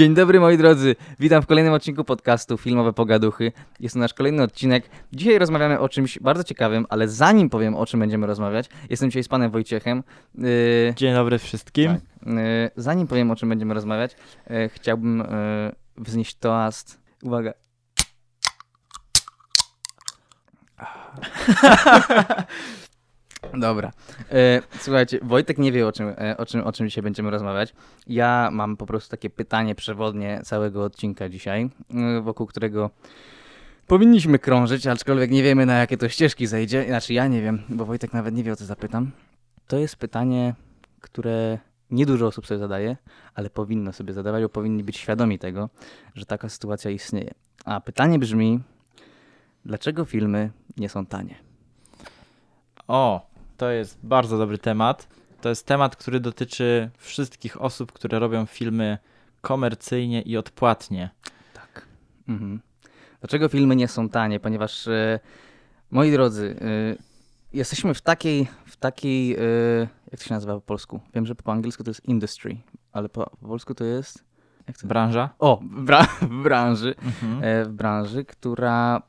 Dzień dobry moi drodzy, witam w kolejnym odcinku podcastu Filmowe Pogaduchy. Jest to nasz kolejny odcinek. Dzisiaj rozmawiamy o czymś bardzo ciekawym, ale zanim powiem o czym będziemy rozmawiać, jestem dzisiaj z panem Wojciechem. Yy, Dzień dobry wszystkim. tak, yy, zanim powiem o czym będziemy rozmawiać, yy, chciałbym wznieść toast. Uwaga. Dobra. E, słuchajcie, Wojtek nie wie o czym, e, o, czym, o czym dzisiaj będziemy rozmawiać. Ja mam po prostu takie pytanie przewodnie całego odcinka dzisiaj, e, wokół którego powinniśmy krążyć, aczkolwiek nie wiemy na jakie to ścieżki zejdzie. Znaczy ja nie wiem, bo Wojtek nawet nie wie o co zapytam. To jest pytanie, które niedużo osób sobie zadaje, ale powinno sobie zadawać, bo powinni być świadomi tego, że taka sytuacja istnieje. A pytanie brzmi, dlaczego filmy nie są tanie? O, to jest bardzo dobry temat. To jest temat, który dotyczy wszystkich osób, które robią filmy komercyjnie i odpłatnie. Tak. Mhm. Dlaczego filmy nie są tanie? Ponieważ, e, moi drodzy, e, jesteśmy w takiej, w takiej, e, jak to się nazywa po polsku? Wiem, że po angielsku to jest industry, ale po, po polsku to jest... Jak to? Branża? O, w, bra w branży, Mhm. w branży, która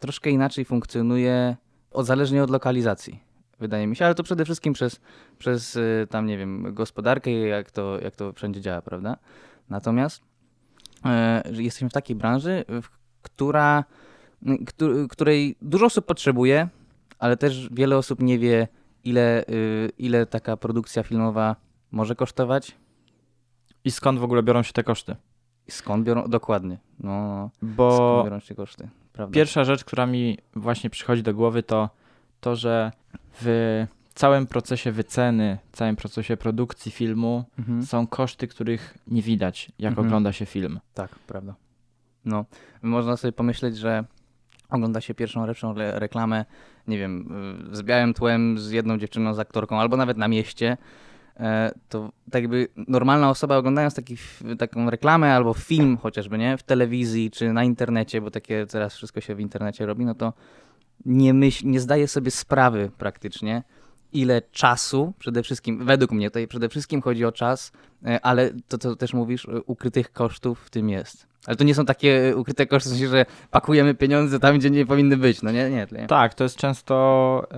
troszkę inaczej funkcjonuje, od, zależnie od lokalizacji, wydaje mi się, ale to przede wszystkim przez, przez e, tam, nie wiem, gospodarkę jak to, jak to wszędzie działa, prawda? Natomiast że jesteśmy w takiej branży, w, która, któ- której dużo osób potrzebuje, ale też wiele osób nie wie, ile, y, ile taka produkcja filmowa może kosztować I skąd w ogóle biorą się te koszty? i skąd biorą, dokładnie, no, skąd Bo biorą się koszty, prawda? pierwsza rzecz, która mi właśnie przychodzi do głowy, to to, że w całym procesie wyceny, całym procesie produkcji filmu Mhm. są koszty, których nie widać, jak Mhm. ogląda się film. Tak, prawda. No, można sobie pomyśleć, że ogląda się pierwszą lepszą re- reklamę, nie wiem, y, z białym tłem, z jedną dziewczyną, z aktorką, albo nawet na mieście, e, to tak jakby normalna osoba oglądając taki, taką reklamę albo film chociażby, nie, w telewizji czy na internecie, bo takie teraz wszystko się w internecie robi, no to nie myśl, nie zdaje sobie sprawy praktycznie, ile czasu przede wszystkim, według mnie tutaj przede wszystkim chodzi o czas, e, ale to, co też mówisz, e, ukrytych kosztów w tym jest. Ale to nie są takie e, ukryte koszty, w sensie, że pakujemy pieniądze tam, gdzie nie powinny być, no nie? Nie, nie. Tak, to jest często,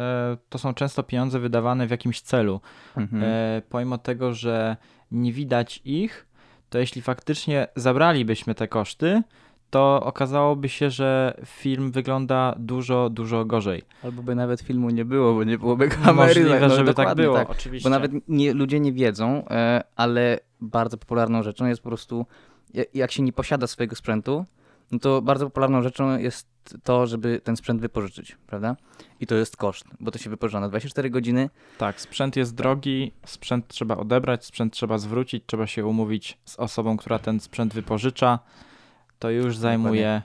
to są często pieniądze wydawane w jakimś celu. Mhm. Pomimo tego, że nie widać ich, to jeśli faktycznie zabralibyśmy te koszty, to okazałoby się, że film wygląda dużo, dużo gorzej. Albo by nawet filmu nie było, bo nie byłoby kamery. Możliwe, no, żeby tak było, Tak. oczywiście. Bo nawet nie, ludzie nie wiedzą, e, ale bardzo popularną rzeczą jest po prostu, ja- jak się nie posiada swojego sprzętu, no to bardzo popularną rzeczą jest to, żeby ten sprzęt wypożyczyć, prawda? I to jest koszt, bo to się wypożycza na 24 godziny. Tak, sprzęt jest drogi, sprzęt trzeba odebrać, sprzęt trzeba zwrócić, trzeba się umówić z osobą, która ten sprzęt wypożycza. To już zajmuje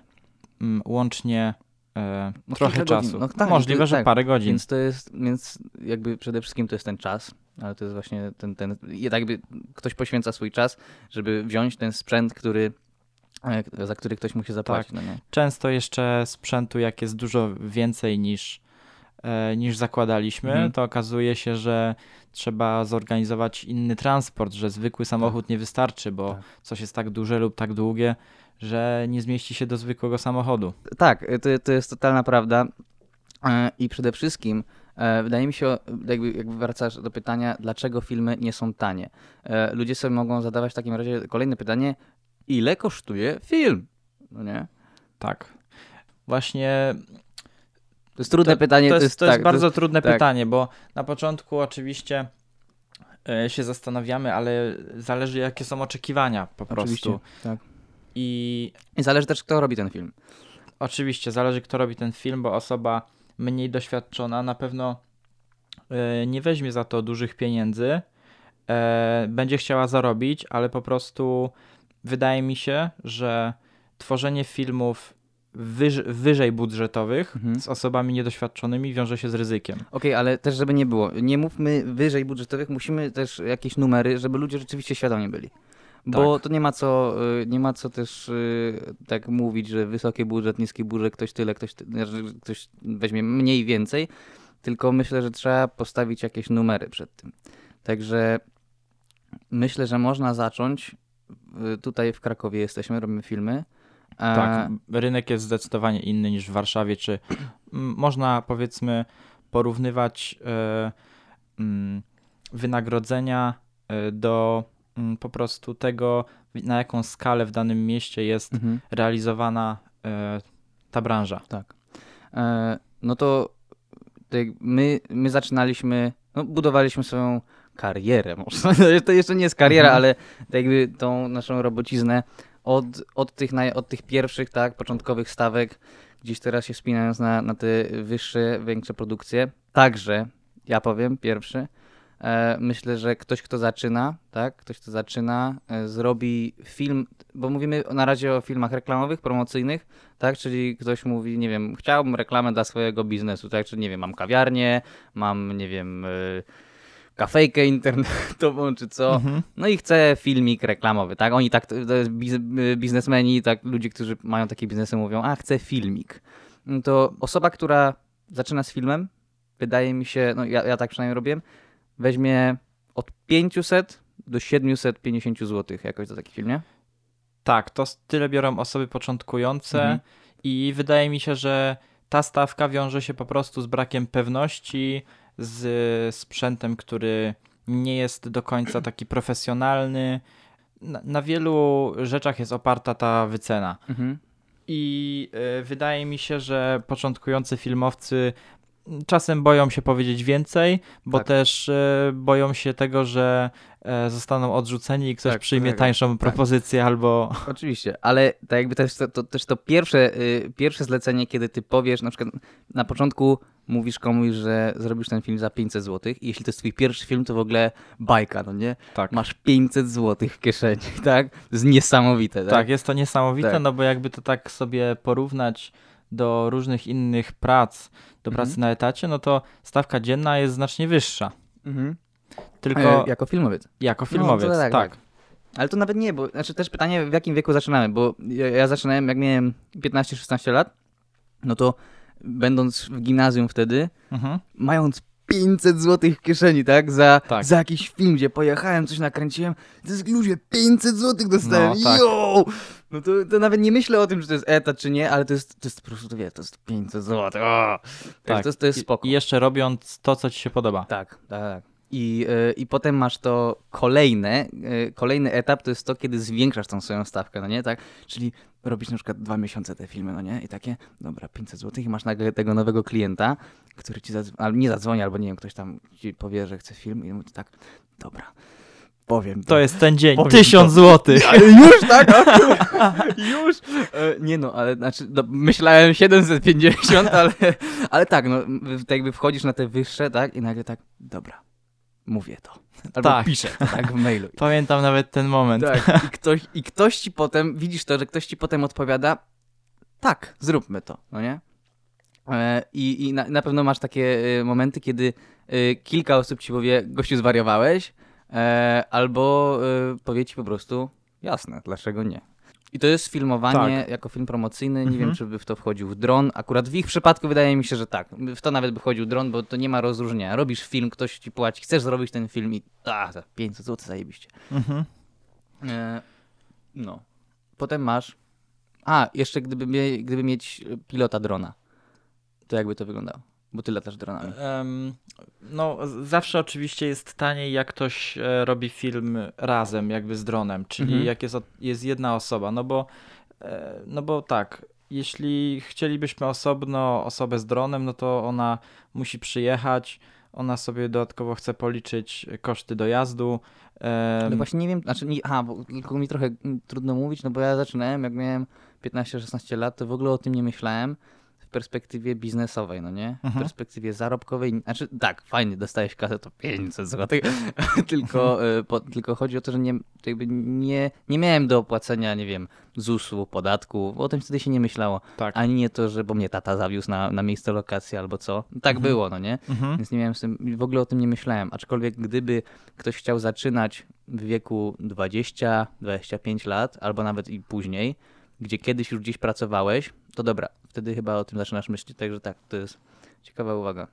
mm, łącznie e, No, trochę godzin. czasu. No tak, Możliwe, to- że tak. parę godzin. Więc to jest, więc jakby przede wszystkim to jest ten czas, ale to jest właśnie ten, ten tak jakby ktoś poświęca swój czas, żeby wziąć ten sprzęt, który, e, za który ktoś musi zapłacić. No nie? Często jeszcze sprzętu, jak jest dużo więcej niż, niż zakładaliśmy, Mhm. to okazuje się, że trzeba zorganizować inny transport, że zwykły samochód nie wystarczy, bo Tak. coś jest tak duże lub tak długie, że nie zmieści się do zwykłego samochodu. Tak, to, to jest totalna prawda. E, I przede wszystkim e, wydaje mi się, jakby, jakby wracasz do pytania, dlaczego filmy nie są tanie. E, Ludzie sobie mogą zadawać w takim razie kolejne pytanie, ile kosztuje film? No nie? Tak. Właśnie To jest trudne to, pytanie. To jest, to jest tak, bardzo trudne tak. pytanie, bo na początku oczywiście e, się zastanawiamy, ale zależy jakie są oczekiwania po Oczywiście, prostu. tak. I I zależy też, kto robi ten film. Oczywiście, zależy kto robi ten film, bo osoba mniej doświadczona na pewno e, nie weźmie za to dużych pieniędzy, e, będzie chciała zarobić, ale po prostu wydaje mi się, że tworzenie filmów wyż, wyżej budżetowych Mhm. z osobami niedoświadczonymi wiąże się z ryzykiem. Okej, ale też żeby nie było, nie mówmy wyżej budżetowych, musimy też jakieś numery, żeby ludzie rzeczywiście świadomi byli. Bo Tak. to nie ma co, y, nie ma co też y, tak mówić, że wysoki budżet, niski budżet, ktoś tyle, ktoś, ktoś weźmie mniej więcej, tylko myślę, że trzeba postawić jakieś numery przed tym. Także myślę, że można zacząć y, tutaj w Krakowie jesteśmy, robimy filmy. E, Tak, rynek jest zdecydowanie inny niż w Warszawie, czy można powiedzmy porównywać e, mm, wynagrodzenia e, do mm, po prostu tego, na jaką skalę w danym mieście jest mhm. realizowana e, ta branża. Tak. E, no to tak my, my zaczynaliśmy, no, budowaliśmy swoją karierę, można. To jeszcze nie jest kariera, Mhm. ale tak jakby tą naszą robociznę od, od, tych, naj, od tych pierwszych, tak, początkowych stawek, gdzieś teraz się wspinając na, na te wyższe, większe produkcje. Także, ja powiem, pierwszy, e, myślę, że ktoś, kto zaczyna, tak, ktoś, kto zaczyna, e, zrobi film, bo mówimy na razie o filmach reklamowych, promocyjnych, tak? Czyli ktoś mówi, nie wiem, chciałbym reklamę dla swojego biznesu, tak? Czy nie wiem, mam kawiarnię, mam, nie wiem, y, kafejkę internetową, czy co. Mhm. No i chcę filmik reklamowy, tak? Oni tak, biznesmeni, tak, ludzie, którzy mają takie biznesy mówią, a chcę filmik. No To osoba, która zaczyna z filmem, wydaje mi się, no ja, ja tak przynajmniej robię, weźmie od 500 do 750 zł jakoś za taki film, nie? Tak, to tyle biorą osoby początkujące Mhm. i wydaje mi się, że ta stawka wiąże się po prostu z brakiem pewności, z sprzętem, który nie jest do końca taki profesjonalny. Na, na wielu rzeczach jest oparta ta wycena. Mhm. I y, wydaje mi się, że początkujący filmowcy czasem boją się powiedzieć więcej, bo Tak. też y, boją się tego, że e, zostaną odrzuceni i ktoś Tak, przyjmie tak, tańszą propozycję albo Oczywiście, ale tak jakby też to, to, też to pierwsze, y, pierwsze zlecenie, kiedy ty powiesz, na przykład na początku mówisz komuś, że zrobisz ten film za 500 zł i jeśli to jest twój pierwszy film, to w ogóle bajka, no nie? tak. Masz 500 zł w kieszeni, tak? To jest niesamowite, tak? Tak, jest to niesamowite, Tak. no bo jakby to tak sobie porównać do różnych innych prac, do Mhm. pracy na etacie, no to stawka dzienna jest znacznie wyższa. Mhm. Tylko E, jako filmowiec. jako filmowiec, to tak, tak. tak. Ale to nawet nie, bo znaczy też pytanie, w jakim wieku zaczynamy, bo ja, ja zaczynałem, jak miałem 15-16 lat, no to będąc w gimnazjum wtedy, Mhm. mając 500 zł w kieszeni, tak? Za, Tak. za jakiś film, gdzie pojechałem, coś nakręciłem. To jest ludzie, 500 zł dostałem. No, tak. Yo! No to, to nawet nie myślę o tym, czy to jest etat, czy nie, ale to jest, to jest po prostu, to wie, to jest 500 zł. O! Tak. To, jest, to jest spoko. I jeszcze robiąc to, co ci się podoba. Tak, tak, tak. I, y, I potem masz to kolejne, y, kolejny etap to jest to, kiedy zwiększasz tą swoją stawkę, no nie, tak? Czyli robisz na przykład dwa miesiące te filmy, no nie? I takie, dobra, 500 zł i masz nagle tego nowego klienta, który ci zadzwoni, albo nie zadzwoni, albo nie wiem, ktoś tam ci powie, że chce film i mówi tak, dobra, powiem To jest ten dzień, Powiem tysiąc to. złotych. Już, tak? już? E, nie no, ale znaczy, no, myślałem 750, ale, ale tak, no, tak jakby wchodzisz na te wyższe, tak? I nagle tak, dobra, mówię to. Albo Tak. piszę to, tak, w mailu. Pamiętam nawet ten moment. Tak, i ktoś, i ktoś ci potem, widzisz to, że ktoś ci potem odpowiada, tak, zróbmy to, no nie? E, I, i na, na pewno masz takie e, momenty, kiedy e, kilka osób ci powie, gościu zwariowałeś, albo powie ci po prostu, jasne, dlaczego nie. I to jest filmowanie Tak. jako film promocyjny. Nie Mhm. wiem, czy by w to wchodził dron. Akurat w ich przypadku wydaje mi się, że tak. W to nawet by wchodził dron, bo to nie ma rozróżnienia. Robisz film, ktoś ci płaci, chcesz zrobić ten film i a, za 500 zł zajebiście. Mhm. E, no. Potem masz. A, jeszcze gdyby, gdyby mieć pilota drona, to jakby to wyglądało? Bo ty latasz dronami. No, zawsze oczywiście jest taniej, jak ktoś e, robi film razem, jakby z dronem, czyli Mhm. jak jest, jest jedna osoba, no bo, e, no bo tak, jeśli chcielibyśmy osobno osobę z dronem, no to ona musi przyjechać, ona sobie dodatkowo chce policzyć koszty dojazdu. No właśnie nie wiem, znaczy, nie, aha, bo tylko mi trochę mm, trudno mówić, no bo ja zaczynałem, jak miałem 15-16 lat, to w ogóle o tym nie myślałem perspektywie biznesowej, no nie? W Mhm. perspektywie zarobkowej, znaczy tak, fajnie, dostajesz kasę, to 500 zł, tylko, y, po, tylko chodzi o to, że nie, jakby nie, nie miałem do opłacenia, nie wiem, ZUS-u, podatku, bo o tym wtedy się nie myślało. tak. Ani nie to, że bo mnie tata zawiózł na, na miejsce lokacji albo co. Tak Mhm. było, no nie? Mhm. Więc nie miałem z tym, w ogóle o tym nie myślałem. Aczkolwiek gdyby ktoś chciał zaczynać w wieku 20-25 lat, albo nawet i później, gdzie kiedyś już gdzieś pracowałeś, to dobra, wtedy chyba o tym zaczynasz myśleć. Także tak, to jest ciekawa uwaga.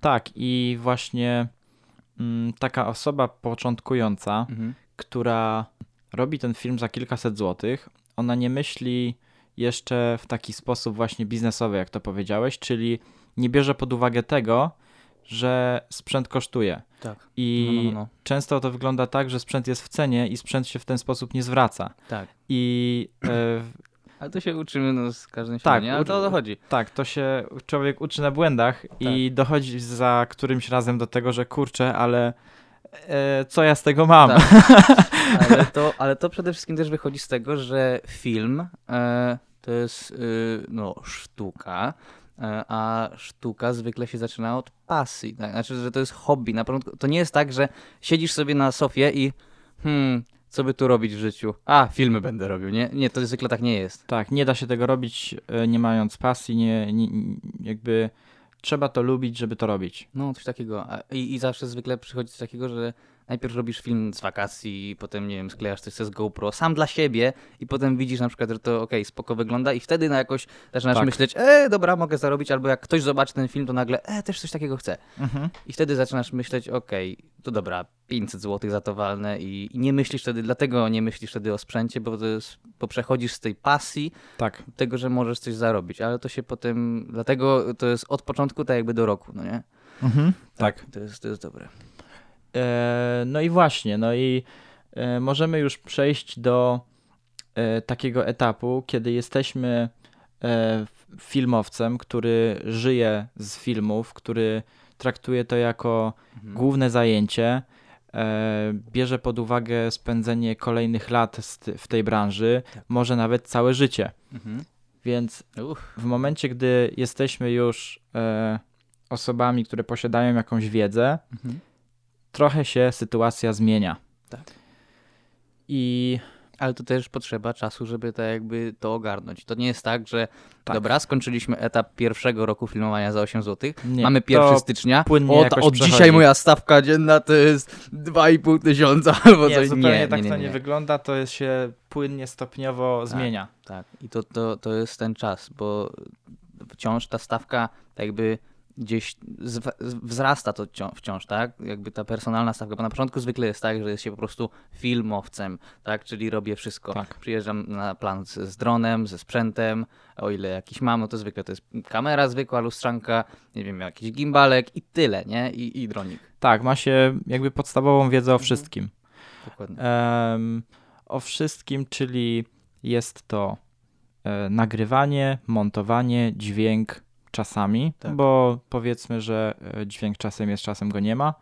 Tak, i właśnie mm, taka osoba początkująca, Mhm. która robi ten film za kilkaset złotych, ona nie myśli jeszcze w taki sposób właśnie biznesowy, jak to powiedziałeś, czyli nie bierze pod uwagę tego, że sprzęt kosztuje. Tak. I No, no, no, no. często to wygląda tak, że sprzęt jest w cenie i sprzęt się w ten sposób nie zwraca. Tak. I e, Ale to się uczymy no, z każdym Tak, filmem? Ale to o to chodzi. tak, to się człowiek uczy na błędach i Tak. dochodzi za którymś razem do tego, że kurczę, ale e, co ja z tego mam? Tak. Ale to, ale to przede wszystkim też wychodzi z tego, że film e, to jest y, no, sztuka, e, a sztuka zwykle się zaczyna od pasji. Tak? Znaczy, że to jest hobby. Na początku, to nie jest tak, że siedzisz sobie na sofie i hmm, co by tu robić w życiu? A, filmy będę robił, nie? Nie, to zwykle tak nie jest. Tak, nie da się tego robić e, nie mając pasji, nie, nie, jakby trzeba to lubić, żeby to robić. No, coś takiego. I, I zawsze zwykle przychodzi coś takiego, że najpierw robisz film z wakacji, potem, nie wiem, sklejasz coś z GoPro sam dla siebie i potem widzisz na przykład, że to okej, spoko wygląda i wtedy na jakoś zaczynasz Tak. myśleć, e, dobra, mogę zarobić, albo jak ktoś zobaczy ten film, to nagle, e, też coś takiego chcę. Mhm. I wtedy zaczynasz myśleć, okej, to dobra, 500 zł za to walne i, i nie myślisz wtedy, dlatego nie myślisz wtedy o sprzęcie, bo, to jest, bo przechodzisz z tej pasji Tak, tego, że możesz coś zarobić, ale to się potem, dlatego to jest od początku tak jakby do roku, no nie? mhm. tak. To jest, to jest dobre. E, no i właśnie, no i e, możemy już przejść do e, takiego etapu, kiedy jesteśmy filmowcem, który żyje z filmów, który traktuje to jako Mhm. główne zajęcie, bierze pod uwagę spędzenie kolejnych lat w tej branży, Tak. może nawet całe życie. Mhm. Więc w momencie, gdy jesteśmy już osobami, które posiadają jakąś wiedzę, Mhm. Trochę się sytuacja zmienia. Tak. I Ale to też potrzeba czasu, żeby tak jakby to ogarnąć. To nie jest tak, że Tak. dobra, skończyliśmy etap pierwszego roku filmowania za 8 zł. nie, Mamy to 1 stycznia. płynnie Od, od dzisiaj moja stawka dzienna to jest 2,5 tysiąca albo Nie, coś. zupełnie nie, tak nie, to nie, nie wygląda, to jest się płynnie, stopniowo zmienia. Tak, i to, to, to jest ten czas, bo wciąż ta stawka tak jakby gdzieś wzrasta to wciąż, tak? Jakby ta personalna stawka, bo na początku zwykle jest tak, że jest się po prostu filmowcem, tak? Czyli robię wszystko. Tak. Przyjeżdżam na plan z, z dronem, ze sprzętem, o ile jakiś mam, no to zwykle to jest kamera zwykła, lustrzanka, nie wiem, jakiś gimbalek i tyle, nie? I, i dronik. Tak, ma się jakby podstawową wiedzę Mhm. o wszystkim. Dokładnie. Em, o wszystkim, czyli jest to e, nagrywanie, montowanie, dźwięk czasami, Tak. bo powiedzmy, że e, dźwięk czasem jest, czasem go nie ma.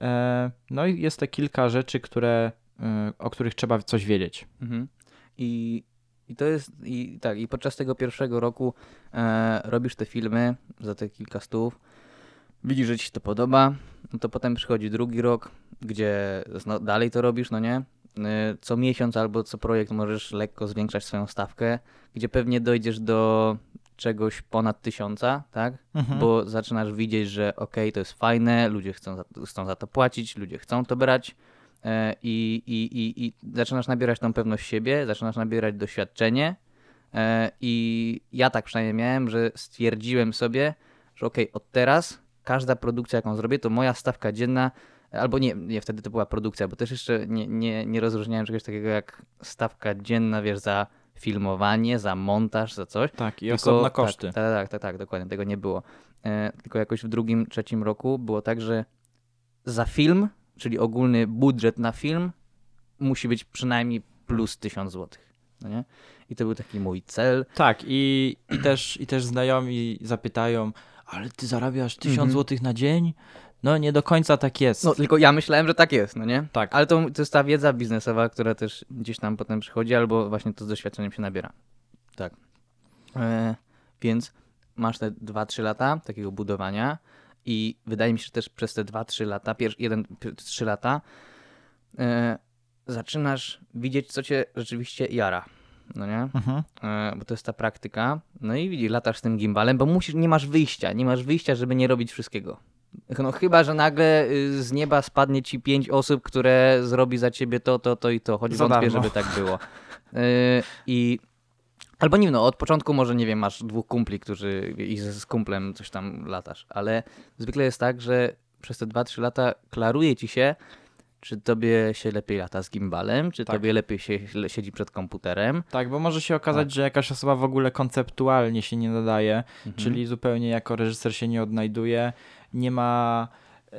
E, no i jest to kilka rzeczy, które, e, o których trzeba coś wiedzieć. Mhm. I, I to jest, i tak, i podczas tego pierwszego roku e, robisz te filmy za te kilka stów, widzisz, że ci się to podoba, no to potem przychodzi drugi rok, gdzie dalej to robisz, no nie? Co miesiąc albo co projekt możesz lekko zwiększać swoją stawkę, gdzie pewnie dojdziesz do czegoś ponad tysiąca, tak? Mhm. bo zaczynasz widzieć, że okej, to jest fajne, ludzie chcą za, chcą za to płacić, ludzie chcą to brać e, i, i, i, i zaczynasz nabierać tą pewność siebie, zaczynasz nabierać doświadczenie e, i ja tak przynajmniej miałem, że stwierdziłem sobie, że okej, od teraz każda produkcja, jaką zrobię, to moja stawka dzienna Albo nie, nie, wtedy to była produkcja, bo też jeszcze nie, nie, nie rozróżniałem czegoś takiego jak stawka dzienna, wiesz, za filmowanie, za montaż, za coś. Tak, i Tylko- osobne koszty. Tak, tak, tak, tak, tak, dokładnie, tego nie było. E, tylko jakoś w drugim, trzecim roku było tak, że za film, czyli ogólny budżet na film, musi być przynajmniej plus 1000 zł. No nie? I to był taki mój cel. Tak, i, i, też, i też znajomi zapytają, ale ty zarabiasz 1000 Mhm. złotych na dzień? No nie do końca tak jest. No tylko ja myślałem, że tak jest, no nie? tak, Ale to, to jest ta wiedza biznesowa, która też gdzieś tam potem przychodzi, albo właśnie to z doświadczeniem się nabiera. Tak. E, więc masz te 2-3 lata takiego budowania i wydaje mi się, że też przez te 2-3 lata, pierwszy, jeden, 3 lata, e, zaczynasz widzieć, co cię rzeczywiście jara. No nie? mhm. E, bo to jest ta praktyka. No i widzisz, latasz z tym gimbalem, bo musisz, nie masz wyjścia, nie masz wyjścia, żeby nie robić wszystkiego. No chyba, że nagle y, z nieba spadnie ci pięć osób, które zrobi za ciebie to, to, to i to, choć Za wątpię, darmo. żeby tak było. Y, I albo nie wiem, no od początku może, nie wiem, masz dwóch kumpli, którzy i z, z kumplem coś tam latasz, ale zwykle jest tak, że przez te 2-3 lata klaruje ci się, Czy tobie się lepiej lata z gimbalem, czy Tak. tobie lepiej się siedzi przed komputerem? Tak, bo może się okazać, Tak. że jakaś osoba w ogóle konceptualnie się nie nadaje, Mhm. czyli zupełnie jako reżyser się nie odnajduje, nie ma e,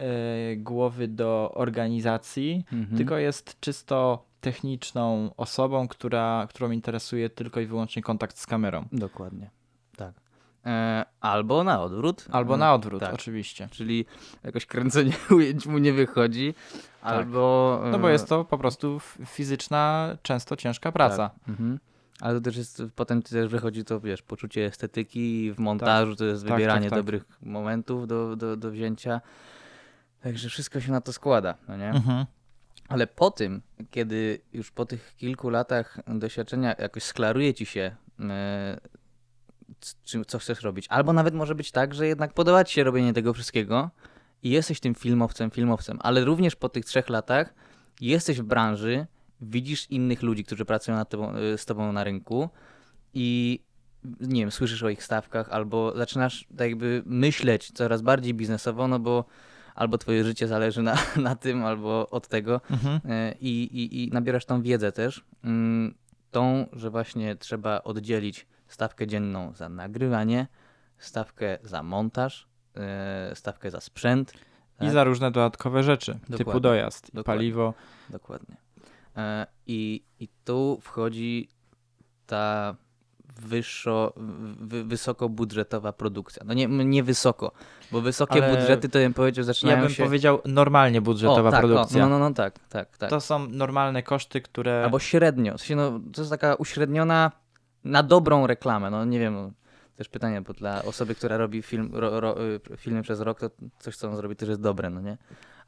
głowy do organizacji, Mhm. tylko jest czysto techniczną osobą, która, którą interesuje tylko i wyłącznie kontakt z kamerą. Dokładnie, tak. E, albo na odwrót. Albo Mm, na odwrót, tak. oczywiście. Czyli jakoś kręcenie ujęć mu nie wychodzi, albo... No bo e, jest to po prostu fizyczna, często ciężka praca. Mhm. Ale to też jest, potem też wychodzi to, wiesz, poczucie estetyki w montażu, to jest Tak, wybieranie tak, tak. dobrych momentów do, do, do wzięcia. Także wszystko się na to składa, no nie? Mhm. Ale po tym, kiedy już po tych kilku latach doświadczenia jakoś sklaruje ci się, czym, co chcesz robić, albo nawet może być tak, że jednak podoba ci się robienie tego wszystkiego i jesteś tym filmowcem, filmowcem, ale również po tych trzech latach jesteś w branży, widzisz innych ludzi, którzy pracują tobą, e, z tobą na rynku i nie wiem, słyszysz o ich stawkach, albo zaczynasz tak jakby myśleć coraz bardziej biznesowo, no bo albo twoje życie zależy na, na tym, albo od tego Mhm. e, i, i, i nabierasz tą wiedzę też, mm, tą, że właśnie trzeba oddzielić stawkę dzienną za nagrywanie, stawkę za montaż, e, stawkę za sprzęt. I tak? za różne dodatkowe rzeczy, typu Dokładnie. dojazd, i Dokładnie. paliwo. Dokładnie. E, I, I tu wchodzi ta wyższo, wy, wysokobudżetowa produkcja. No nie, nie wysoko, bo wysokie Ale budżety to bym powiedział Ja zaczynają bym się... powiedział normalnie budżetowa o, tak, produkcja. O, no, no, no tak, tak, tak. To są normalne koszty, które... Albo średnio. W sensie, no, to jest taka uśredniona na dobrą reklamę. No nie wiem, no, też pytanie, bo dla osoby, która robi film, ro, ro, y, filmy przez rok, to coś, co on zrobi, też jest dobre, no nie?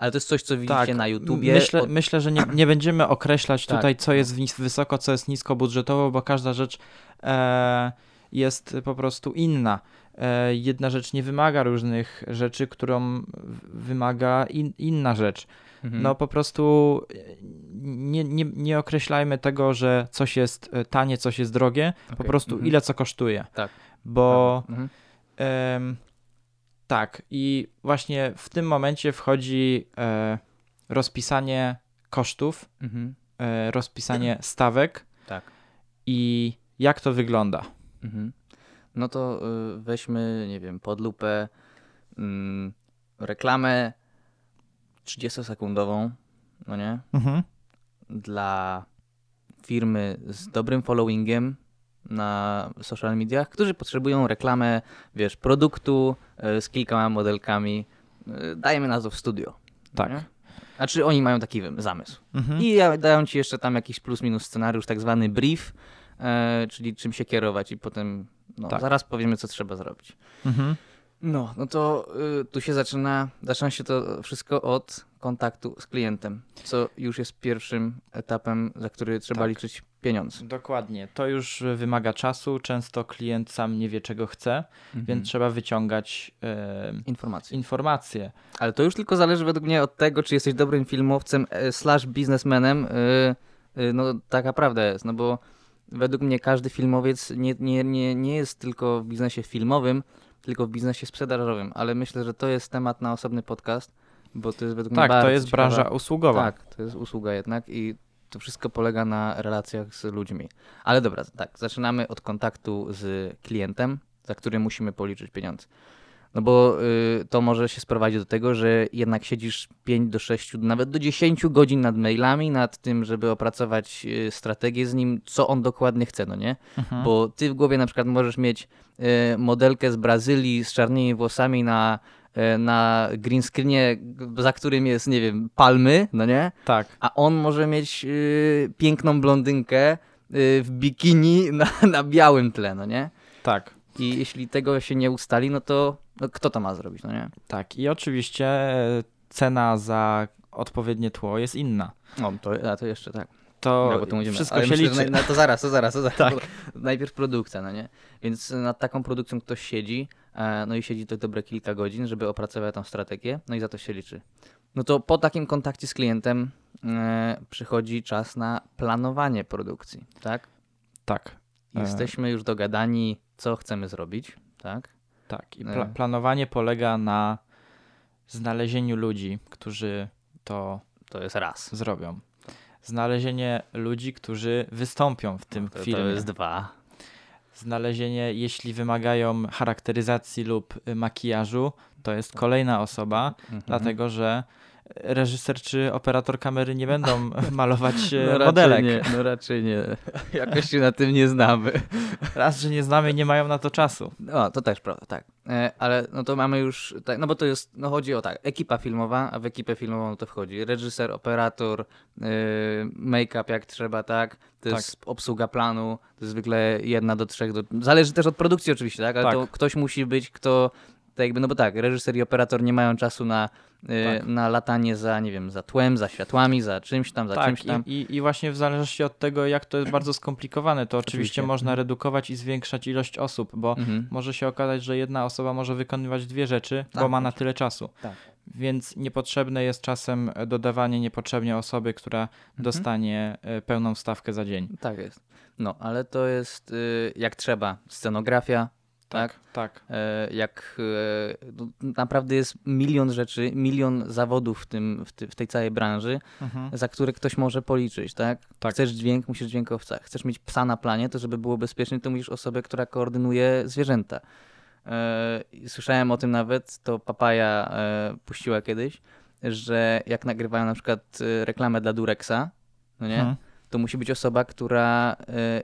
Ale to jest coś, co widzicie tak, na YouTubie. Myślę, od- myślę że nie, nie będziemy określać Tak. tutaj, co jest wysoko, co jest niskobudżetowo, bo każda rzecz e, jest po prostu inna. E, jedna rzecz nie wymaga różnych rzeczy, którą wymaga in, inna rzecz. Mhm. No po prostu e, nie, nie, nie określajmy tego, że coś jest e, tanie, coś jest drogie, po Okej, prostu mhm. ile co kosztuje. Tak. Bo Mhm. Em, tak, i właśnie w tym momencie wchodzi e, rozpisanie kosztów, Mhm. e, rozpisanie stawek Tak. i jak to wygląda. Mhm. No to y, weźmy, nie wiem, pod lupę mm, reklamę 30-sekundową, no nie? Dla firmy z dobrym followingiem na social mediach, którzy potrzebują reklamę, wiesz, produktu y, z kilkoma modelkami. Y, dajemy na to w studio. Tak. Nie? A czy oni mają taki zamysł? Mhm. I dają ci jeszcze tam jakiś plus minus scenariusz, tak zwany brief, e, czyli czym się kierować i potem no, Tak. zaraz powiemy, co trzeba zrobić. Mhm. No, no to y, tu się zaczyna, zaczyna się to wszystko od kontaktu z klientem, co już jest pierwszym etapem, za który trzeba Tak. liczyć pieniądz. Dokładnie. To już wymaga czasu. Często klient sam nie wie, czego chce, więc trzeba wyciągać e, Informacje. informacje. Ale to już tylko zależy według mnie od tego, czy jesteś dobrym filmowcem e, slash biznesmenem. y, y, No taka prawda jest, no bo według mnie każdy filmowiec nie, nie, nie, nie jest tylko w biznesie filmowym, tylko w biznesie sprzedażowym, ale myślę, że to jest temat na osobny podcast, bo to jest według mnie Tak, to jest ciekawa- branża usługowa. Tak, to jest usługa jednak i to wszystko polega na relacjach z ludźmi. Ale dobra, tak, zaczynamy od kontaktu z klientem, za który musimy policzyć pieniądze. No bo y, to może się sprowadzić do tego, że jednak siedzisz 5 do 6, nawet do 10 godzin nad mailami, nad tym, żeby opracować y, strategię z nim, co on dokładnie chce, no nie? Mhm. Bo ty w głowie na przykład możesz mieć y, modelkę z Brazylii z czarnymi włosami na, na green screenie, za którym jest, nie wiem, palmy, no nie? Tak. A on może mieć y, piękną blondynkę y, w bikini na, na białym tle, no nie? Tak. I jeśli tego się nie ustali, no to no kto to ma zrobić, no nie? Tak. I oczywiście e, cena za odpowiednie tło jest inna. O, to, a to jeszcze tak. To tu mówimy. wszystko się myślę, liczy. na, na to zaraz, to zaraz, to zaraz. Tak. Najpierw produkcja, no nie? Więc nad taką produkcją ktoś siedzi, e, no i siedzi to dobre kilka godzin, żeby opracować tą strategię, no i za to się liczy. No to po takim kontakcie z klientem e, przychodzi czas na planowanie produkcji, tak? Tak. E, Jesteśmy już dogadani, co chcemy zrobić, tak? Tak, i E. pla- planowanie polega na znalezieniu ludzi, którzy to To jest raz. Zrobią. Znalezienie ludzi, którzy wystąpią w tym to, filmie. To jest dwa. Znalezienie, jeśli wymagają charakteryzacji lub y, makijażu, to jest kolejna osoba, Mhm. dlatego że reżyser czy operator kamery nie będą malować e, no raczej modelek. Nie, no raczej nie. Jakoś się na tym nie znamy. Raz, że nie znamy, nie mają na to czasu. No, to też prawda, tak. E, ale no to mamy już, tak, no bo to jest, no chodzi o tak, ekipa filmowa, a w ekipę filmową to wchodzi reżyser, operator, yy, make-up jak trzeba, tak, to Tak. jest obsługa planu, to jest zwykle jedna do trzech, do, zależy też od produkcji oczywiście, tak, ale Tak. to ktoś musi być, kto, tak jakby, no bo tak, reżyser i operator nie mają czasu na, yy, Tak. na latanie za, nie wiem, za tłem, za światłami, za czymś tam, za czymś Tak, tam. i, i, właśnie w zależności od tego, jak to jest bardzo skomplikowane, to oczywiście, Oczywiście. można redukować i zwiększać ilość osób, bo Mhm. może się okazać, że jedna osoba może wykonywać dwie rzeczy, bo Tak, ma na tyle czasu. Tak. Więc niepotrzebne jest czasem dodawanie niepotrzebnie osoby, która Mhm. dostanie e, pełną stawkę za dzień. Tak jest. No, ale to jest y, jak trzeba. Scenografia, tak? Tak. E, jak e, no, naprawdę jest milion rzeczy, milion zawodów w, tym, w, ty, w tej całej branży, Mhm. za które ktoś może policzyć, tak? Tak. Chcesz dźwięk, musisz dźwiękowca. Chcesz mieć psa na planie, to żeby było bezpiecznie, to musisz osobę, która koordynuje zwierzęta. E, słyszałem o tym nawet, to Papaja puściła kiedyś, że jak nagrywają na przykład reklamę dla Durexa, no nie? Mhm. to musi być osoba, która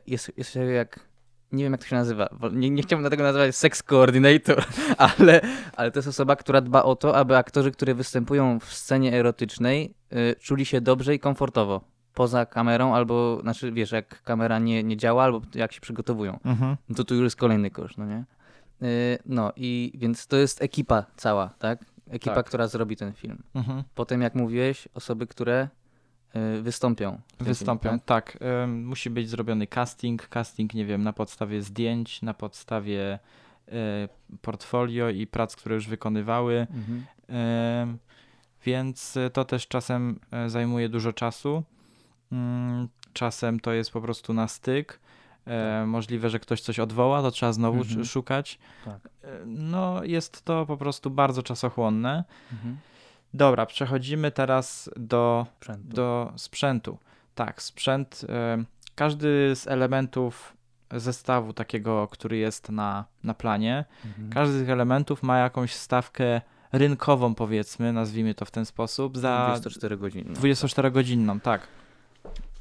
jest, jest jak. Nie wiem, jak to się nazywa. Nie, nie chciałbym tego nazywać sex coordinator, ale, ale to jest osoba, która dba o to, aby aktorzy, którzy występują w scenie erotycznej, e, czuli się dobrze i komfortowo. Poza kamerą, albo, znaczy, wiesz, jak kamera nie, nie działa, albo jak się przygotowują. Mhm. No to tu już jest kolejny koszt, no nie? E, No i więc to jest ekipa cała, tak? Ekipa, Tak. która zrobi ten film. Mhm. Potem, jak mówiłeś, osoby, które wystąpią. w tym Wystąpią, filmie, tak. Ym, musi być zrobiony casting. Casting, nie wiem, na podstawie zdjęć, na podstawie y, portfolio i prac, które już wykonywały. tak? Mhm. Więc y, to też czasem zajmuje dużo czasu. Ym, Czasem to jest po prostu na styk. E, Możliwe, że ktoś coś odwoła, to trzeba znowu Mhm. sz- szukać. Tak. E, No, jest to po prostu bardzo czasochłonne. Mhm. Dobra, przechodzimy teraz do Sprzętu. do sprzętu. Tak, sprzęt. e, Każdy z elementów zestawu takiego, który jest na, na planie, Mhm. każdy z tych elementów ma jakąś stawkę rynkową, powiedzmy, nazwijmy to w ten sposób, za 24 godziny. 24-godzinną, tak.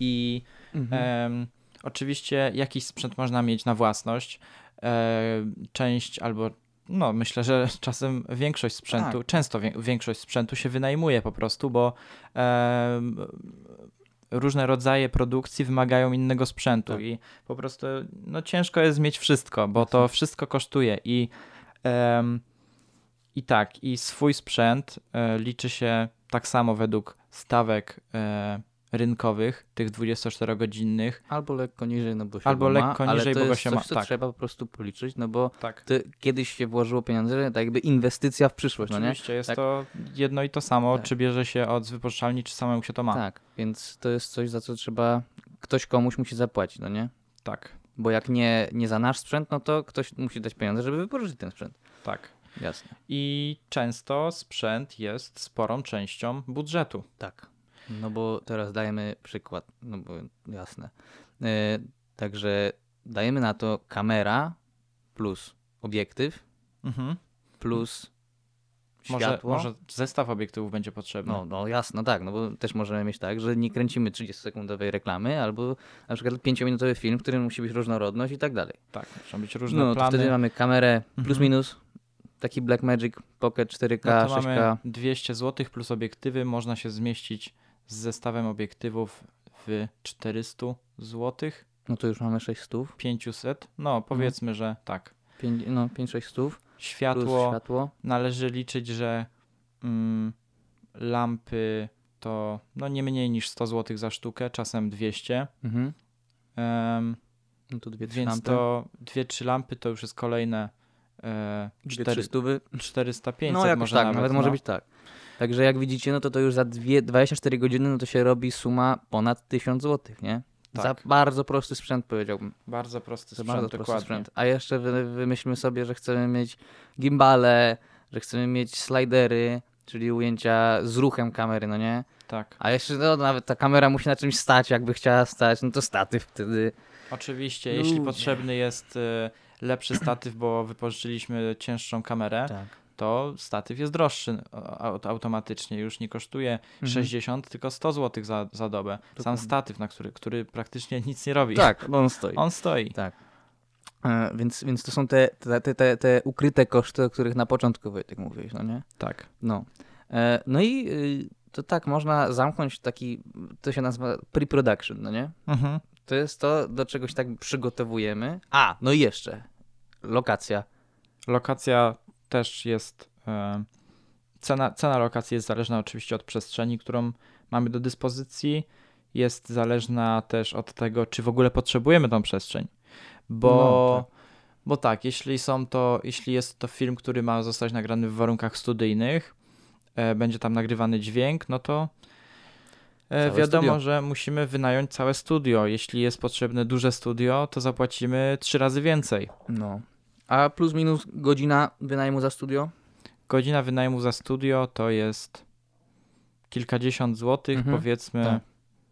I Mhm. em, oczywiście jakiś sprzęt można mieć na własność. E, część albo no myślę, że czasem większość sprzętu, Tak. często wię- większość sprzętu się wynajmuje po prostu, bo em, różne rodzaje produkcji wymagają innego sprzętu Tak. i po prostu no ciężko jest mieć wszystko, bo to wszystko kosztuje i em, i tak, i swój sprzęt e, liczy się tak samo według stawek e, rynkowych, tych 24-godzinnych. Albo lekko niżej, no bo się Albo ma, lekko ale niżej, to bo jest się coś, ma, co tak. trzeba po prostu policzyć, no bo Tak. kiedyś się włożyło pieniądze, tak jakby inwestycja w przyszłość, no nie? Oczywiście jest Tak. to jedno i to samo, Tak. czy bierze się od wypożyczalni, czy samemu się to ma. Tak, więc to jest coś, za co trzeba, ktoś komuś musi zapłacić, no nie? Tak, Bo jak nie, nie za nasz sprzęt, no to ktoś musi dać pieniądze, żeby wypożyczyć ten sprzęt. tak. Jasne. I często sprzęt jest sporą częścią budżetu. Tak. No bo teraz dajemy przykład, no bo jasne. E, także dajemy na to kamera plus obiektyw Mhm. plus światło. może zestaw obiektywów będzie potrzebny. No, no jasno, tak, no bo też możemy mieć tak, że nie kręcimy 30-sekundowej reklamy, albo na przykład 5-minutowy film, w którym musi być różnorodność i tak dalej. Tak, muszą być różne No plany. wtedy mamy kamerę plus Mhm. minus, taki Blackmagic Pocket 4K, no to 6K. mamy 200 zł plus obiektywy. Można się zmieścić z zestawem obiektywów w 400 zł, No to już mamy 6 stów, 500. No powiedzmy, że tak. pięć- no 5-6 stów plus Światło, światło. należy liczyć, że mm, lampy to no nie mniej niż 100 zł za sztukę, czasem 200. Mhm. Em, No to dwie, trzy więc lampy. to 2-3 lampy to już jest kolejne e, Dwie, 4, trzy stówy. 400-500 No jakoś tak, nawet, nawet, no. może być tak. Także jak widzicie, no to to już za dwie, 24 godziny, no to się robi suma ponad 1000 zł, nie? Za Tak. bardzo prosty sprzęt powiedziałbym. Bardzo prosty Za sprzęt, bardzo prosty dokładnie. sprzęt. A jeszcze wy, wymyślmy sobie, że chcemy mieć gimbale, że chcemy mieć slidery, czyli ujęcia z ruchem kamery, no nie? Tak. A jeszcze no, nawet ta kamera musi na czymś stać, jakby chciała stać, no to statyw wtedy. Oczywiście, jeśli Ludzie. potrzebny jest y, lepszy statyw, bo wypożyczyliśmy cięższą kamerę, Tak. to statyw jest droższy automatycznie. Już nie kosztuje Mhm. 60, tylko 100 zł za, za dobę. Sam Dokładnie. statyw, na który, który praktycznie nic nie robi. Tak, on stoi. On stoi. Tak. E, więc, więc to są te, te, te, te, te ukryte koszty, o których na początku Wojtek mówiłeś, no nie? Tak. No. E, no i y, to tak, można zamknąć taki, to się nazywa pre-production, no nie? Mhm. To jest to, do czegoś tak przygotowujemy. A, no i jeszcze, lokacja. Lokacja też jest. E, cena, cena lokacji jest zależna oczywiście od przestrzeni, którą mamy do dyspozycji. Jest zależna też od tego, czy w ogóle potrzebujemy tą przestrzeń. Bo, No, tak. bo tak, jeśli są to, jeśli jest to film, który ma zostać nagrany w warunkach studyjnych, e, będzie tam nagrywany dźwięk, no to Całe wiadomo, studio. że musimy wynająć całe studio. Jeśli jest potrzebne duże studio, to zapłacimy trzy razy więcej. No. A plus minus godzina wynajmu za studio? Godzina wynajmu za studio to jest kilkadziesiąt złotych, Mhm, powiedzmy. tak.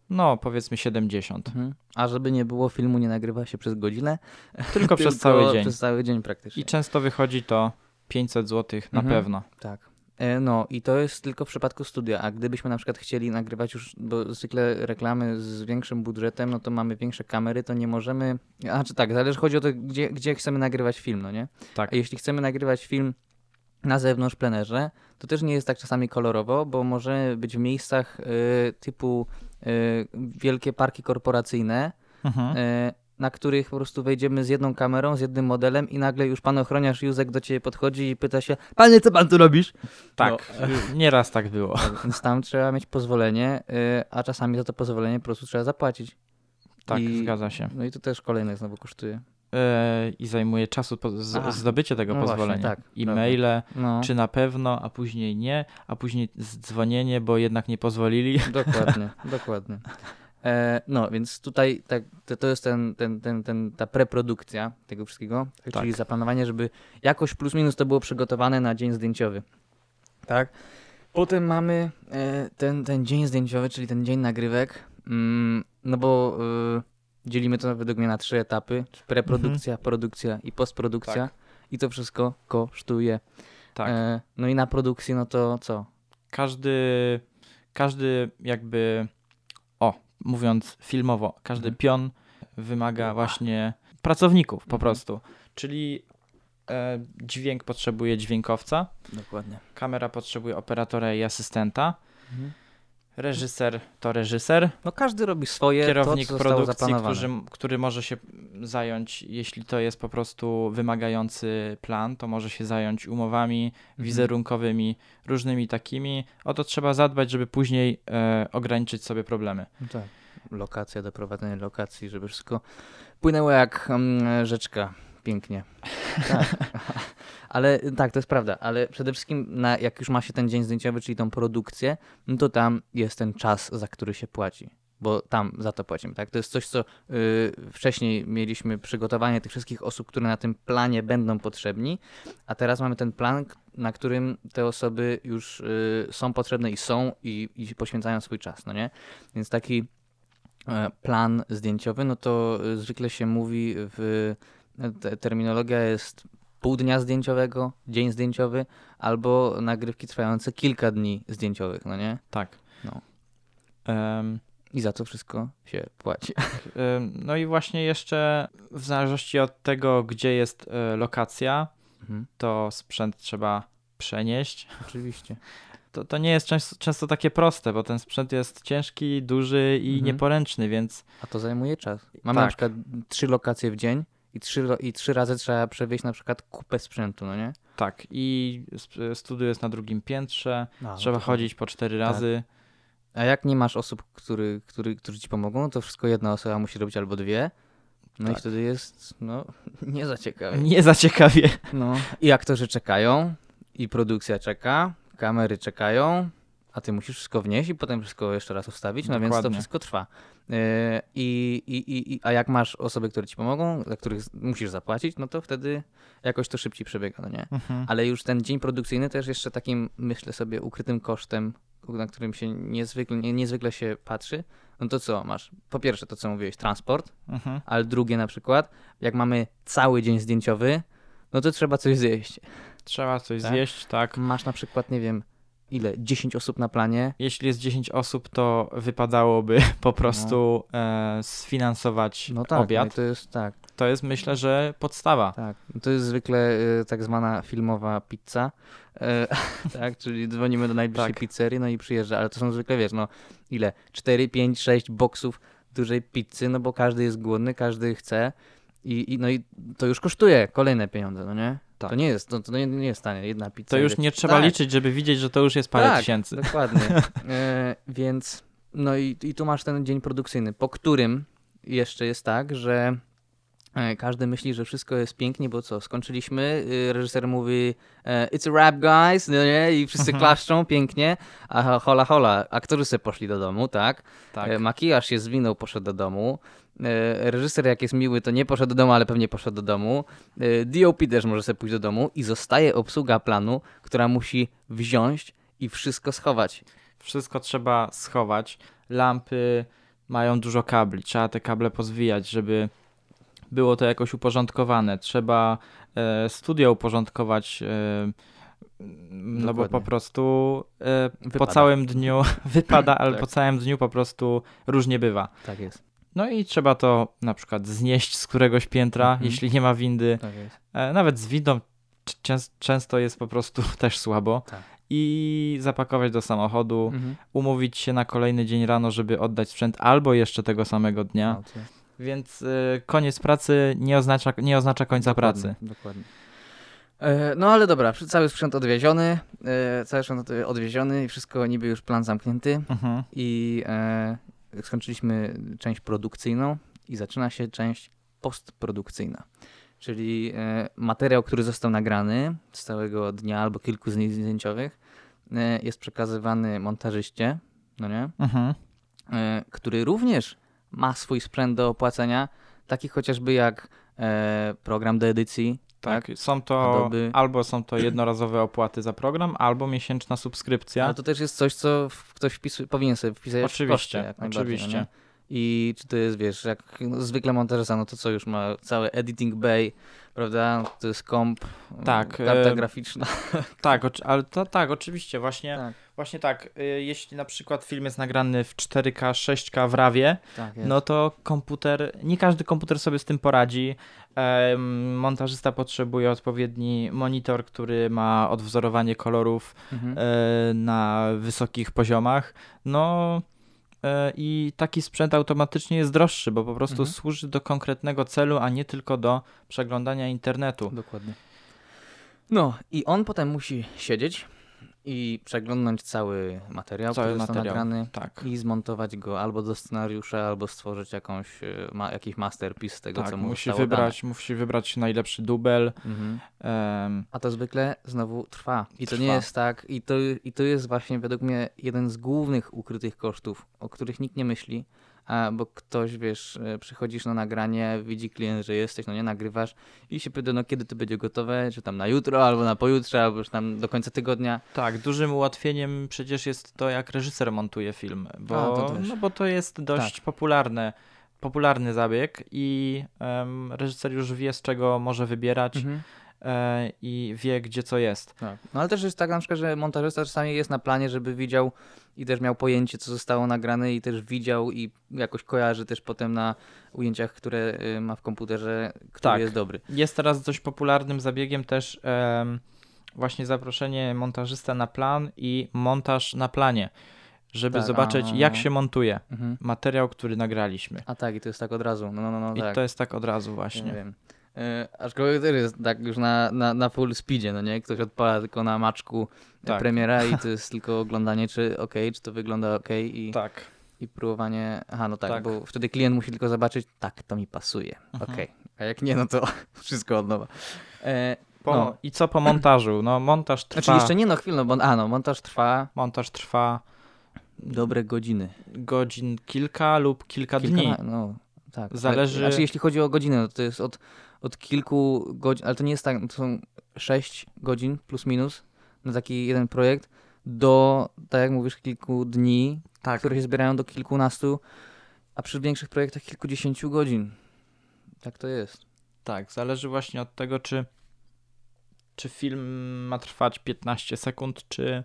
No, powiedzmy 70. Mhm. A żeby nie było, filmu nie nagrywa się przez godzinę. Tylko przez cały dzień. Przez cały dzień praktycznie. I często wychodzi to 500 złotych na Mhm. pewno. Tak. E, No i to jest tylko w przypadku studia, a gdybyśmy na przykład chcieli nagrywać już, bo zwykle reklamy z większym budżetem, no to mamy większe kamery, to nie możemy, a czy tak, zależy, chodzi o to, gdzie, gdzie chcemy nagrywać film, no nie? Tak. A jeśli chcemy nagrywać film na zewnątrz, plenerze, to też nie jest tak czasami kolorowo, bo może być w miejscach y, typu y, wielkie parki korporacyjne, Mhm. y, na których po prostu wejdziemy z jedną kamerą, z jednym modelem i nagle już pan ochroniarz Józek do ciebie podchodzi i pyta się, panie, co pan tu robisz? Tak, nieraz tak było. Tak, więc tam trzeba mieć pozwolenie, y, a czasami za to pozwolenie po prostu trzeba zapłacić. Tak, I- zgadza się. No i to też kolejne znowu kosztuje. E, I zajmuje czasu zdobycie tego No właśnie, pozwolenia. tak, E-maile, No, czy na pewno, a później nie, a później dzwonienie, bo jednak nie pozwolili. dokładnie, dokładnie. E, no, więc tutaj tak, to, to jest ten, ten, ten, ten, ta preprodukcja tego wszystkiego, tak, Tak. czyli zaplanowanie, żeby jakoś plus minus to było przygotowane na dzień zdjęciowy. Tak? Potem mamy e, ten, ten dzień zdjęciowy, czyli ten dzień nagrywek, mm, no bo e, dzielimy to według mnie na trzy etapy, preprodukcja, produkcja i postprodukcja Tak. i to wszystko kosztuje. Tak. No i na produkcji, no to co? Każdy, każdy jakby, mówiąc filmowo, każdy Mhm. pion wymaga właśnie pracowników po Mhm. prostu. Czyli e, dźwięk potrzebuje dźwiękowca, Dokładnie. kamera potrzebuje operatora i asystenta, reżyser to reżyser, No każdy robi swoje, kierownik to, produkcji, który, który może się zająć, jeśli to jest po prostu wymagający plan, to może się zająć umowami Mhm. wizerunkowymi, różnymi takimi. O to trzeba zadbać, żeby później e, ograniczyć sobie problemy. No tak. Lokacja, doprowadzenie lokacji, żeby wszystko płynęło jak mm, rzeczka. Pięknie. Tak. ale tak, to jest prawda, ale przede wszystkim na, jak już ma się ten dzień zdjęciowy, czyli tą produkcję, no to tam jest ten czas, za który się płaci. Bo tam za to płacimy, tak? To jest coś, co y, wcześniej mieliśmy przygotowanie tych wszystkich osób, które na tym planie będą potrzebni, a teraz mamy ten plan, na którym te osoby już y, są potrzebne i są i, i poświęcają swój czas, no nie? Więc taki e, plan zdjęciowy, no to y, zwykle się mówi w te, terminologia jest pół dnia zdjęciowego, dzień zdjęciowy, albo nagrywki trwające kilka dni zdjęciowych, no nie? Tak. No. Em, I za to wszystko się płaci. no i właśnie jeszcze w zależności od tego, gdzie jest e, lokacja, Mhm, to sprzęt trzeba przenieść. oczywiście. To, to nie jest często, często takie proste, bo ten sprzęt jest ciężki, duży i Mhm. nieporęczny, więc A to zajmuje czas. Mamy Tak. na przykład trzy lokacje w dzień i trzy, i trzy razy trzeba przewieźć na przykład kupę sprzętu, no nie? tak. I studio jest na drugim piętrze, No, trzeba to- chodzić po cztery Tak. razy. A jak nie masz osób, który, który, którzy ci pomogą, to wszystko jedna osoba musi robić albo dwie. No i Tak. wtedy jest, no, nie za ciekawie. Nie za ciekawie. No. I aktorzy czekają, i produkcja czeka, kamery czekają, a ty musisz wszystko wnieść i potem wszystko jeszcze raz ustawić, no więc to Dokładnie. wszystko trwa. Yy, I, i, i, a jak masz osoby, które ci pomogą, za których musisz zapłacić, no to wtedy jakoś to szybciej przebiega, no nie? Mhm. Ale już ten dzień produkcyjny też jeszcze takim, myślę sobie, ukrytym kosztem, na którym się niezwykle, nie, niezwykle się patrzy, no to co masz? Po pierwsze to, co mówiłeś, transport, Mhm. ale drugie na przykład, jak mamy cały dzień zdjęciowy, no to trzeba coś zjeść. Trzeba coś Tak? zjeść, tak. Masz na przykład, nie wiem, ile? 10 osób na planie, Jeśli jest 10 osób, to wypadałoby po prostu e, sfinansować no tak, no obiad. to jest tak, To jest myślę, że podstawa. tak. To jest zwykle y, tak zwana filmowa pizza, e, tak, czyli dzwonimy do najbliższej Tak. pizzerii, no i przyjeżdża, ale to są zwykle, wiesz, no ile? 4, 5, 6 boksów dużej pizzy, no bo każdy jest głodny, każdy chce i, i no i to już kosztuje kolejne pieniądze, no nie? Tak. To nie jest, to, to nie, nie jest tanie, jedna pizza. To już nie trzeba tak. liczyć, żeby widzieć, że to już jest parę Tak. tysięcy. Dokładnie. E, więc no i, i tu masz ten dzień produkcyjny, po którym jeszcze jest tak, że e, każdy myśli, że wszystko jest pięknie, bo co, skończyliśmy, y, reżyser mówi e, it's a rap guys, no nie, i wszyscy Mhm. klaszczą pięknie, a hola hola, aktorzy sobie poszli do domu, tak? Tak. E, Makijaż się zwinął, poszedł do domu. E, Reżyser jak jest miły, to nie poszedł do domu, ale pewnie poszedł do domu. E, DOP też może sobie pójść do domu i zostaje obsługa planu, która musi wziąć i wszystko schować. Wszystko trzeba schować. Lampy mają dużo kabli. Trzeba te kable pozwijać, żeby było to jakoś uporządkowane. Trzeba e, studio uporządkować. E, no bo po Dokładnie. prostu e, po całym dniu wypada, ale Tak. po całym dniu po prostu różnie bywa. Tak jest. No i trzeba to na przykład znieść z któregoś piętra, Mhm. jeśli nie ma windy. Tak. E, nawet z windą często jest po prostu też słabo. Tak. I zapakować do samochodu, Mhm. umówić się na kolejny dzień rano, żeby oddać sprzęt, albo jeszcze tego samego dnia. No, Więc y, koniec pracy nie oznacza, nie oznacza końca dokładnie, pracy. Dokładnie. E, No ale dobra, cały sprzęt odwieziony, cały sprzęt odwieziony i wszystko niby już plan zamknięty. Mhm. i skończyliśmy część produkcyjną i zaczyna się część postprodukcyjna. Czyli e, materiał, który został nagrany z całego dnia albo kilku z nich zdjęciowych e, jest przekazywany montażyście, no nie? Mhm. E, który również ma swój sprzęt do opłacenia, taki chociażby jak program do edycji, Tak, tak? są to Adobe. albo są to jednorazowe opłaty za program, albo miesięczna subskrypcja. Ale to też jest coś, co w- ktoś wpisuje, powinien sobie wpisać w Oczywiście, jak najbardziej, oczywiście. No? I czy to jest, wiesz, jak zwykle montażysta, no to co już ma całe editing bay, prawda? To jest komp, Tak, karta graficzna. Tak, ale to tak, oczywiście, właśnie Tak, Właśnie tak, y, jeśli na przykład film jest nagrany w 4K, 6K w RAWie, tak no to komputer, nie każdy komputer sobie z tym poradzi. Montażysta potrzebuje odpowiedni monitor, który ma odwzorowanie kolorów mhm. e, na wysokich poziomach. No e, i taki sprzęt automatycznie jest droższy, bo po prostu Mhm. służy do konkretnego celu, a nie tylko do przeglądania internetu. Dokładnie. No i on potem musi siedzieć i przeglądnąć cały materiał, Cały który został materiał. nagrany Tak. i zmontować go albo do scenariusza, albo stworzyć jakąś, e, ma, jakiś masterpiece z tego, Tak, co mu musi wybrać, musi wybrać najlepszy dubel. dane. Mhm. em, A to zwykle znowu trwa. I to Trwa. nie jest tak, i to, i to jest właśnie według mnie jeden z głównych ukrytych kosztów, o których nikt nie myśli, bo ktoś, wiesz, e, przychodzisz na nagranie, widzi klient, że jesteś, no nie, nagrywasz i się pyta, no kiedy to będzie gotowe, czy tam na jutro, albo na pojutrze, albo już tam do końca tygodnia. Tak, dużym ułatwieniem przecież jest to, jak reżyser montuje film, bo, A, no bo to jest dość popularne, popularny zabieg i em, reżyser już wie, z czego może wybierać. E, i wie, gdzie co jest. Tak. No ale też jest tak na przykład, że montażysta czasami jest na planie, żeby widział i też miał pojęcie, co zostało nagrane i też widział i jakoś kojarzy też potem na ujęciach, które y, ma w komputerze, który Tak. jest dobry. Jest teraz dość popularnym zabiegiem też em, właśnie zaproszenie montażysta na plan i montaż na planie, żeby Tak, zobaczyć, a- jak się montuje Mhm. materiał, który nagraliśmy. A tak, i to jest tak od razu. No, no, no, no I tak. to jest tak od razu Ja właśnie. wiem. E, aczkolwiek też jest tak już na, na, na full speedzie, no nie? Ktoś odpala tylko na maczku Tak. premiera i to jest tylko oglądanie, czy ok, czy to wygląda ok i, Tak. i próbowanie. Aha, no tak, Tak. bo wtedy klient musi tylko zobaczyć, tak, to mi pasuje. Mhm. Ok. A jak nie, no to wszystko od nowa. E, Po, No. I co po montażu? No montaż trwa. Znaczy jeszcze nie no chwilę, no, bo a no, montaż trwa Montaż trwa dobre godziny. godzin kilka lub kilka, Kilka dni. No, tak. Zależy- Ale, znaczy jeśli chodzi o godziny, no to jest od, od kilku godzin, ale to nie jest tak, to są 6 godzin plus minus na taki jeden projekt do, tak jak mówisz, kilku dni, Tak. które się zbierają do kilkunastu, a przy większych projektach kilkudziesięciu godzin. Tak to jest. Tak, zależy właśnie od tego, czy, czy film ma trwać 15 sekund, czy,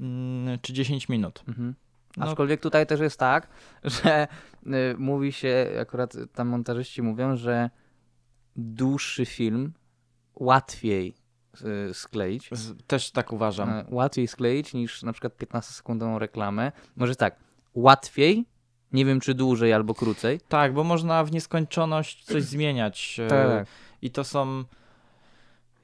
mm, czy 10 minut. Mhm. No- Aczkolwiek tutaj też jest tak, że y, mówi się, akurat tam montażyści mówią, że dłuższy film łatwiej y, skleić. Też tak uważam. E, Łatwiej skleić niż na przykład 15-sekundową reklamę. Może tak, łatwiej, nie wiem czy dłużej albo krócej. Tak, bo można w nieskończoność coś zmieniać. e, Tak. I to są.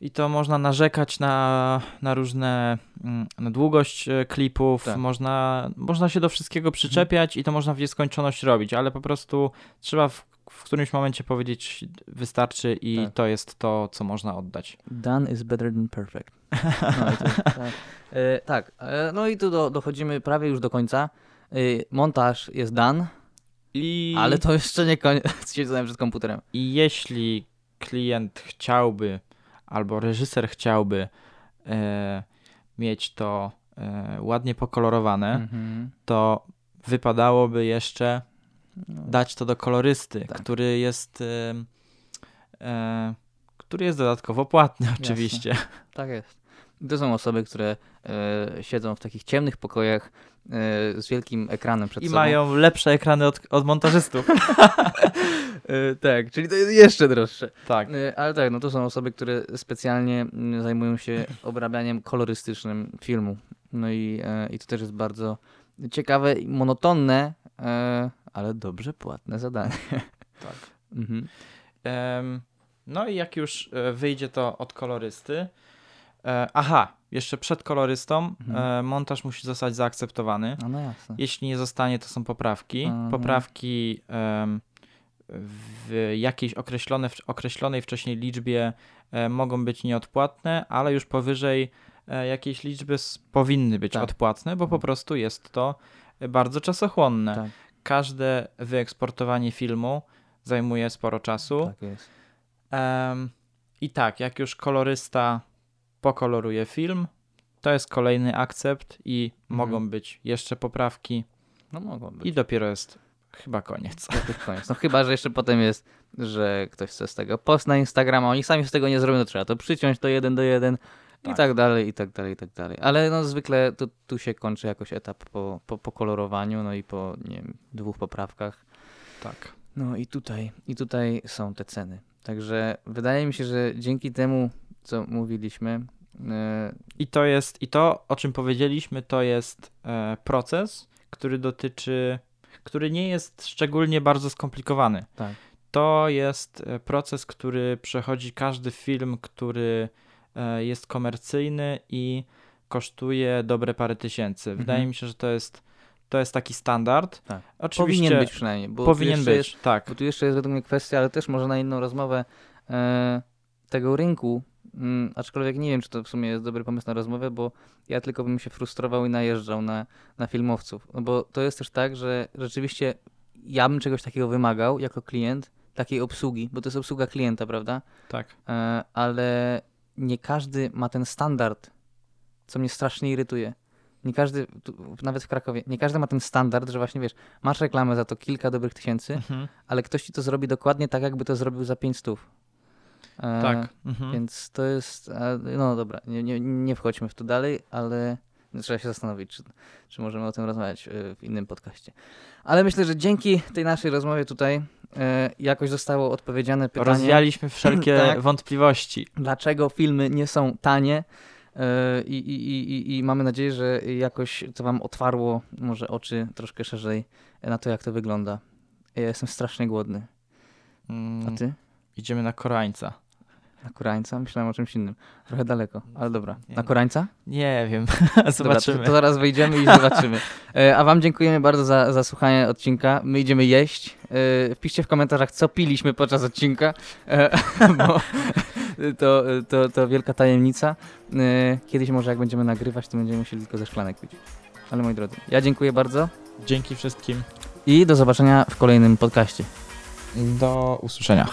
I to można narzekać na, na różne. mm, na długość e, klipów. Tak. Można, można się do wszystkiego przyczepiać i to można w nieskończoność robić, ale po prostu trzeba w, w którymś momencie powiedzieć wystarczy i Tak. to jest to, co można oddać. Done is better than perfect. No to, tak. E, tak, e, no i tu do, dochodzimy prawie już do końca. E, montaż jest done, I, ale to jeszcze nie koniec. Siedzę przed komputerem. I jeśli klient chciałby, albo reżyser chciałby e, mieć to e, ładnie pokolorowane, Mhm. to wypadałoby jeszcze dać to do kolorysty, Tak. który jest e, który jest dodatkowo płatny oczywiście. tak jest. To są osoby, które e, siedzą w takich ciemnych pokojach e, z wielkim ekranem przed I sobą. mają lepsze ekrany od, od montażystów. Tak, czyli to jest jeszcze droższe. tak. Ale tak, no to są osoby, które specjalnie mm, zajmują się obrabianiem kolorystycznym filmu. No i, i to też jest bardzo ciekawe i monotonne, ale dobrze płatne zadanie. tak. Mhm. Em, no i jak już e, wyjdzie to od kolorysty. E, aha, jeszcze przed kolorystą Mhm. e, montaż musi zostać zaakceptowany. No, no jasne. Jeśli nie zostanie, to są poprawki. Mhm. Poprawki em, w jakiejś określone, określonej wcześniej liczbie e, mogą być nieodpłatne, ale już powyżej e, jakiejś liczby powinny być Tak. odpłatne, bo po prostu jest to bardzo czasochłonne. Tak, Każde wyeksportowanie filmu zajmuje sporo czasu. tak jest. Em, I tak, jak już kolorysta pokoloruje film, to jest kolejny akcept i Mhm. mogą być jeszcze poprawki No mogą być. i dopiero jest chyba koniec. Koniec. No chyba, że jeszcze potem jest, że ktoś chce z tego post na Instagrama, oni sami z tego nie zrobią, to trzeba to przyciąć to jeden do jeden i Tak. tak dalej, i tak dalej, i tak dalej. Ale no zwykle tu, tu się kończy jakoś etap po, po, po kolorowaniu, no i po, nie wiem, dwóch poprawkach. Tak. No i tutaj, i tutaj są te ceny. Także wydaje mi się, że dzięki temu, co mówiliśmy, e, I to jest, i to, o czym powiedzieliśmy, to jest e, proces, który dotyczy, który nie jest szczególnie bardzo skomplikowany. tak, To jest e, proces, który przechodzi każdy film, który jest komercyjny i kosztuje dobre parę tysięcy. Wydaje Mhm. mi się, że to jest, to jest taki standard. Tak. Oczywiście powinien być przynajmniej. Bo powinien być, Jest, tak. Bo tu jeszcze jest według mnie kwestia, ale też może na inną rozmowę e, tego rynku. Mm, aczkolwiek nie wiem, czy to w sumie jest dobry pomysł na rozmowę, bo ja tylko bym się frustrował i najeżdżał na, na filmowców. No bo to jest też tak, że rzeczywiście ja bym czegoś takiego wymagał jako klient, takiej obsługi, bo to jest obsługa klienta, prawda? tak. E, ale nie każdy ma ten standard, co mnie strasznie irytuje. Nie każdy, tu, nawet w Krakowie, nie każdy ma ten standard, że właśnie wiesz, masz reklamę za to kilka dobrych tysięcy, Mhm. ale ktoś ci to zrobi dokładnie tak, jakby to zrobił za 5 stów. E, Tak. Mhm. Więc to jest, e, no dobra, nie, nie, nie wchodźmy w to dalej, ale trzeba się zastanowić, czy, czy możemy o tym rozmawiać e, w innym podcaście. Ale myślę, że dzięki tej naszej rozmowie tutaj jakoś zostało odpowiedziane pytanie, Rozwialiśmy wszelkie Tak. wątpliwości. dlaczego filmy nie są tanie. E, I, i, i, i- mamy nadzieję, że jakoś to Wam otwarło może oczy troszkę szerzej na to, jak to wygląda. Ja jestem strasznie głodny. A Mm, Ty? Idziemy na Koreańca. Na Korańca? Myślałem o czymś innym. Trochę daleko, ale dobra. Na Korańca? Nie wiem, Dobra, zobaczymy. to, to zaraz wyjdziemy i zobaczymy. E, A wam dziękujemy bardzo za, za słuchanie odcinka. My idziemy jeść. E, Wpiszcie w komentarzach, co piliśmy podczas odcinka, e, bo to, to, to wielka tajemnica. Kiedyś może jak będziemy nagrywać, to będziemy musieli tylko ze szklanek pić. Ale moi drodzy, ja dziękuję bardzo Dzięki wszystkim. i do zobaczenia w kolejnym podcaście. Do usłyszenia.